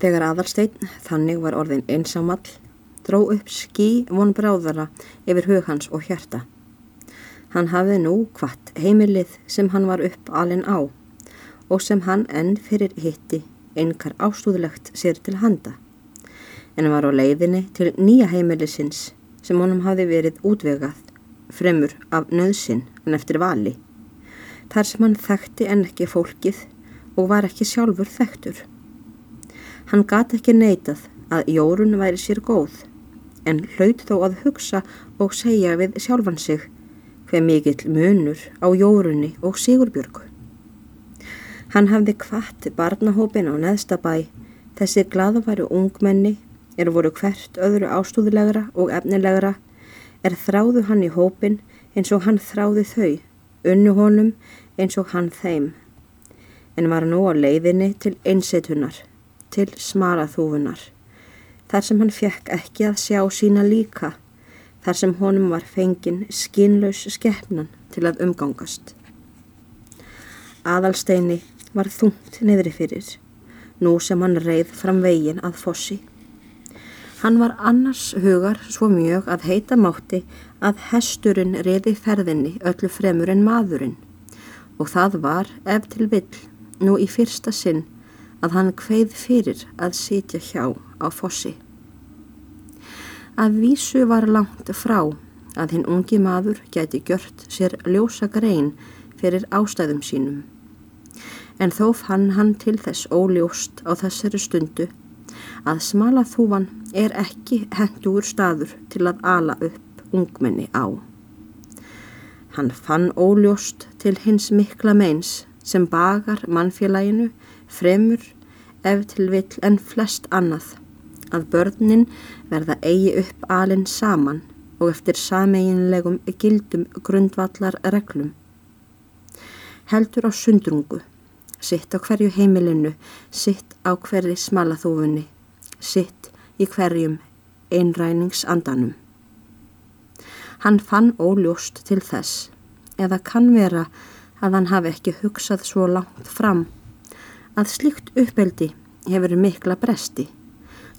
Þegar aðalsteinn þannig var orðin einsamall, dró upp skí von bráðara yfir hug hans og hjarta. Hann hafði nú hvart heimilið sem hann var upp alin á og sem hann enn fyrir hitti einkar ástúðlegt sér til handa. En var á leiðinni til nýja heimilisins sem honum hafði verið útvegað fremur af nöðsin en eftir vali. Þar sem hann þekkti en ekki fólkið og var ekki sjálfur þekktur. Hann gati ekki neitað að Jórun væri sér góð en hlaut þó að hugsa og segja við sjálfan sig hver mikill munur á Jórunni og Sigurbjörgu. Hann hafði kvart barnahópin á neðstabæ þessi gladværu ungmenni er voru hvert öðru ástúðlegra og efnilegra. Er þráðu hann í hópin eins og hann þráði þau unnu honum eins og hann þeim. En var nú á leiðinni til einsetunar til smaraþúfunar, þar sem hann fekk ekki að sjá sína líka, þar sem honum var fengin skinlaus skeppnan til að umgangast. Aðalsteini var þungt niðri fyrir, nú sem hann reið fram vegin að fossi. Hann var annars hugar svo mjög að heita mátti að hesturinn reyði ferðinni öllu fremur en maðurinn og það var ef til vill nú í fyrsta sinn að hann kveið fyrir að sitja hjá á fossi. Að vísu var langt frá að hinn ungi maður gæti gjört sér ljósa grein fyrir ástæðum sínum. En þó fann hann til þess óljóst á þessari stundu að smala þúvan er ekki hendur staður til að ala upp ungmenni á. Hann fann óljóst til hins mikla meins sem bagar mannfélaginu fremur ef til vill en flest annað að börnin verða eigi upp alin saman og eftir sameinlegum gildum grundvallar reglum. Heldur á sundrungu, sitt á hverju heimilinu, sitt á hverju smalaþúfunni, sitt í hverjum einræningsandanum. Hann fann óljóst til þess, eða kann vera að hann hafi ekki hugsað svo langt fram að slikt uppeldi hefur mikla bresti,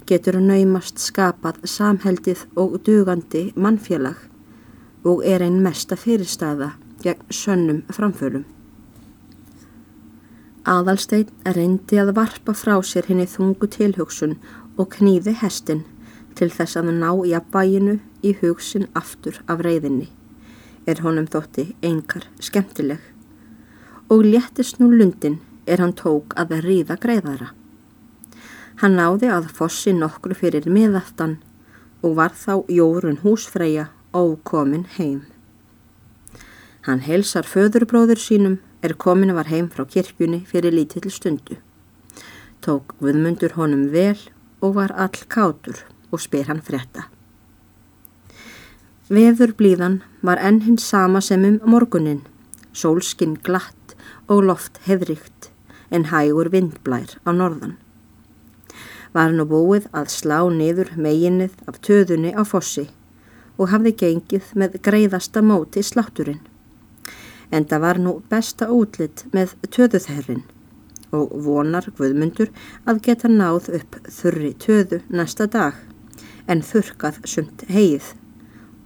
getur naumast skapað samheldið og dugandi mannfélag og er einn mesta fyrirstaða gegn sönnum framfölum. Aðalstein reyndi að varpa frá sér henni þungu tilhugsun og knýði hestin til þess að ná í að bæinu í hugsin aftur af reyðinni, er honum þótti eingar skemmtileg. Og léttist nú lundin er hann tók að ríða greiðara. Hann náði að fossi nokkru fyrir miðaftan og var þá Jórun húsfreyja ókomin heim. Hann helsar föðurbróður sínum er komin var heim frá kirkjunni fyrir lítill stundu. Tók Guðmundur honum vel og var all kátur og spyr hann fretta. Veður blíðan var enn hins sama sem um morgunin, sólskinn glatt og loft heðrikt en hægur vindblær á norðan. Var nú búið að slá niður meginnið af töðunni á fossi og hafði gengið með greiðasta móti slátturinn. En það var nú besta útlitt með töðuþherrin og vonar Guðmundur að geta náð upp þurri töðu næsta dag en þurkað sumt heið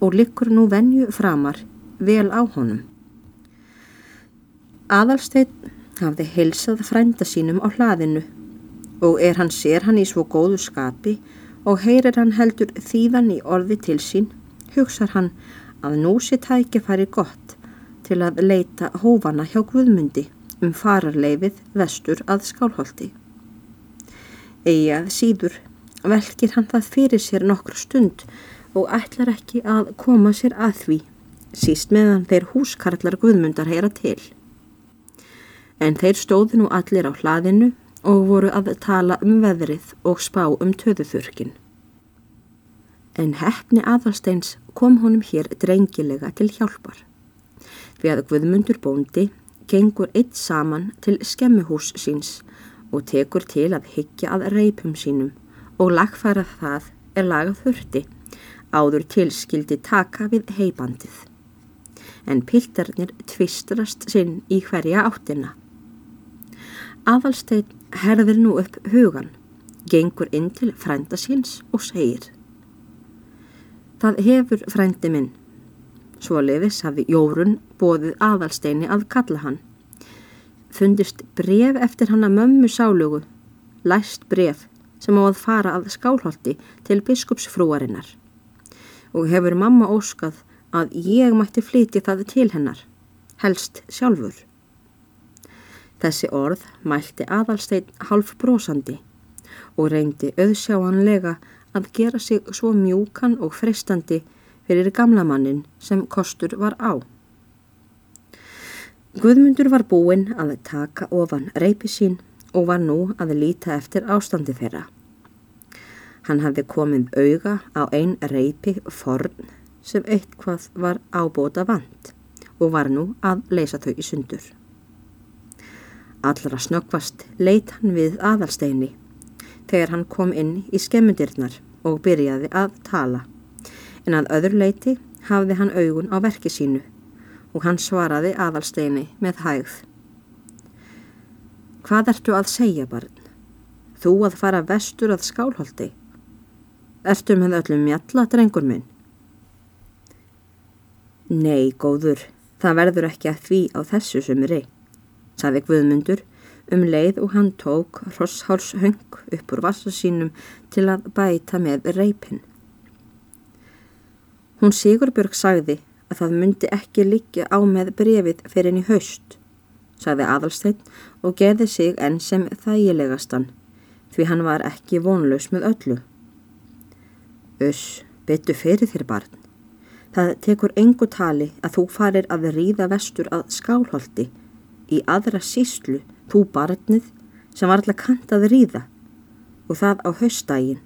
og likur nú venju framar vel á honum. Aðalsteinn hafði heilsað frænda sínum á hlaðinu og er hann sér hann í svo góðu skapi og heyrir hann heldur þýðan í orði til sín, hugsar hann að nú sé tækifæri gott til að leita hófana hjá Guðmundi um fararleifið vestur að skálholti. Egið síður velkir hann það fyrir sér nokkur stund og ætlar ekki að koma sér að því, síst meðan þeir húskarlar Guðmundar heyra til en þeir stóðu nú allir á hlaðinu og voru að tala um veðrið og spá um töðuþurkin. En hefni aðalsteins kom honum hér drengilega til hjálpar. Við að Guðmundur bóndi gengur eitt saman til skemmuhús síns og tekur til að hyggja að reipum sínum og lagfæra það er lagað þurfti áður tilskildi taka við heibandið. En piltarnir tvistrast sinn í hverja áttina. Aðalstein herðir nú upp hugan gengur inn til frænda síns og segir Það hefur frændi minn. Svoleiðis hafi Jórun bóðið aðalsteini að kalla hann. Fundist bref eftir hann að mömmu sálugu, læst bref sem á að fara að skálholti til biskupsfrúarinnar og hefur mamma óskað að ég mætti flyti það til hennar, helst sjálfur. Þessi orð mælti aðalstein half brósandi og reyndi auðsjáanlega að gera sig svo mjúkan og fristandi fyrir gamla mannin sem kostur var á. Guðmundur var búinn að taka ofan reypi sín og var nú að líta eftir ástandi þeirra. Hann hafði komið auga á einn reypi forn sem eitthvað var ábóta vant og var nú að leysa þau í sundur. Allra snöggvast leitt hann við aðalsteini þegar hann kom inn í skemmundirnar og byrjaði að tala. En að öður leiti hafði hann augun á verki sínu og hann svaraði aðalsteini með hægð. Hvað ertu að segja barn? Þú að fara vestur að skálholti? Ertu með öllum mjalla, drengur minn? Nei, góður, það verður ekki að því á þessu sumri, saði Guðmundur um leið og hann tók hrosshálshöng upp úr vassa sínum til að bæta með reypin. Hún Sigurbjörg sagði að það myndi ekki líka á með brefið fyrir henni haust, sagði Adalstein og gerði sig enn sem þægilegastan því hann var ekki vonlaus með öllu. Uss, betu fyrir þér barn. Það tekur engu tali að þú farir að ríða vestur að skálholti í aðra síslu, þú barnið sem var alltaf kant að ríða og það á haustægin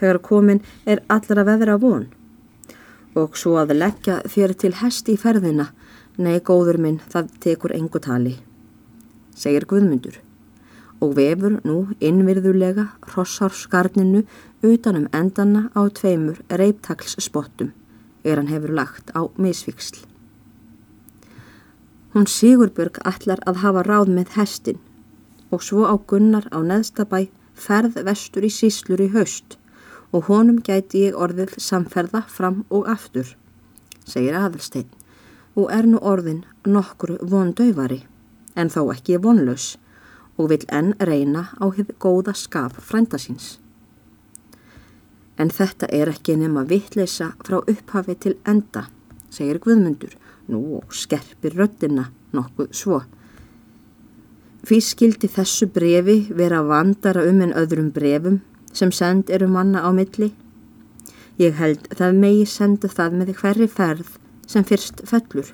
þegar komin er allra veðra von og svo að leggja þér til hesti í ferðina nei góður minn það tekur engu tali segir Guðmundur og vefur nú innvirðulega hrossárskarninu utanum endana á tveimur reiptaklsspottum er hann hefur lagt á misviksl. Hún Sigurbjörg allar að hafa ráð með hestin. Og svo á Gunnar á neðstabæ ferð vestur í síslur í haust. Og honum gæti ég orðið samferða fram og aftur, segir Aðalstein og er nú orðin nokkru vondauvari en þó ekki vonlaus. Og vil enn reyna á hefði góða skap frænda síns. En þetta er ekki nema vittleisa frá upphafi til enda, segir Guðmundur, nú og skerpir röttina nokkuð svo. Fyrst skildi þessu brefi vera vandara um en öðrum brefum sem send eru manna á milli. Ég held það megi senda það með hverri ferð sem fyrst fellur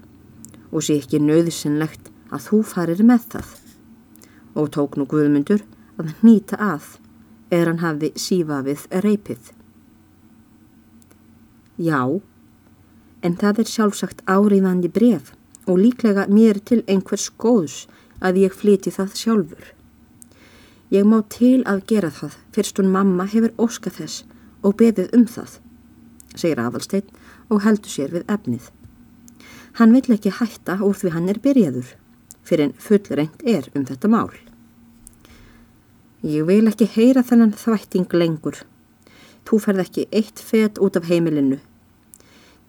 og sé ekki nöðusinnlegt að þú farir með það og tók nú Guðmundur að nýta að er hann hafi sífa við reypið. Já, en það er sjálfsagt áriðandi bref og líklega mér til einhvers góðs að ég flyti það sjálfur. Ég má til að gera það fyrst hún mamma hefur óskað þess og beðið um það, segir Adalstein og heldur sér við efnið. Hann vill ekki hætta úr því hann er byrjaður fyrir en fullreint er um þetta mál. Ég vil ekki heyra þennan þvætting lengur. Þú ferð ekki eitt fet út af heimilinu.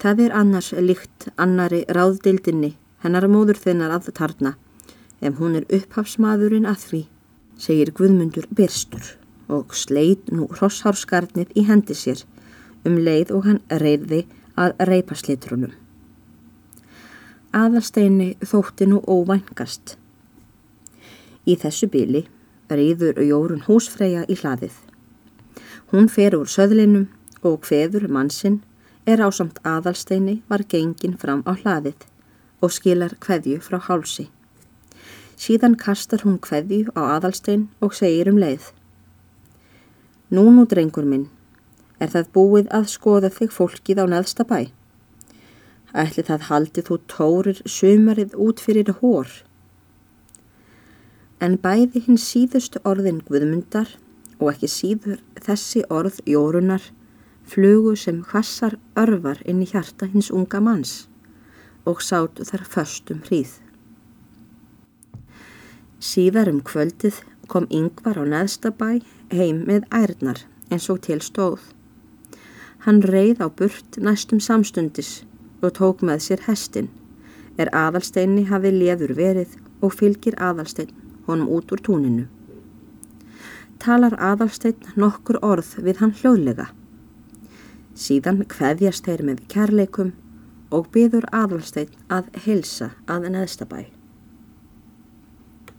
Það er annars líkt annari ráðdildinni, hennar móður þinnar að tarna, ef hún er upphafsmaðurinn að því, segir Guðmundur Birstur og sleit nú hrosshárskardnið í hendi sér um leið og hann reyði að reypa slitrunum. Aðalsteini þótti nú óvængast. Í þessu byli rýður Jórun húsfreyja í hlaðið. Hún fer úr söðlinum og hveður mannsinn er á samt aðalsteini var gengin fram á hlaðið og skilar hveðju frá hálsi. Síðan kastar hún hveðju á aðalstein og segir um leið. Nú nú drengur minn, er það búið að skoða þig fólkið á neðsta bæ? Ætli það haldi þú tórir sumarið út fyrir hór. En bæði hinn síðustu orðin Guðmundar og ekki síður þessi orð Jórunar flugu sem hvassar örvar inn í hjarta hins unga manns og sátu þar föstum hríð. Síðar um kvöldið kom yngvar á neðstabæ heim með ærnar eins og til stóð. Hann reið á burt næstum samstundis og tók með sér hestin, er aðalsteinni hafi leður verið og fylgir aðalsteinn honum út úr túninu. Talar aðalsteinn nokkur orð við hann hljóðlega. Síðan kveðjast þeir með kærleikum og byður aðalsteinn að helsa að neðstabæ.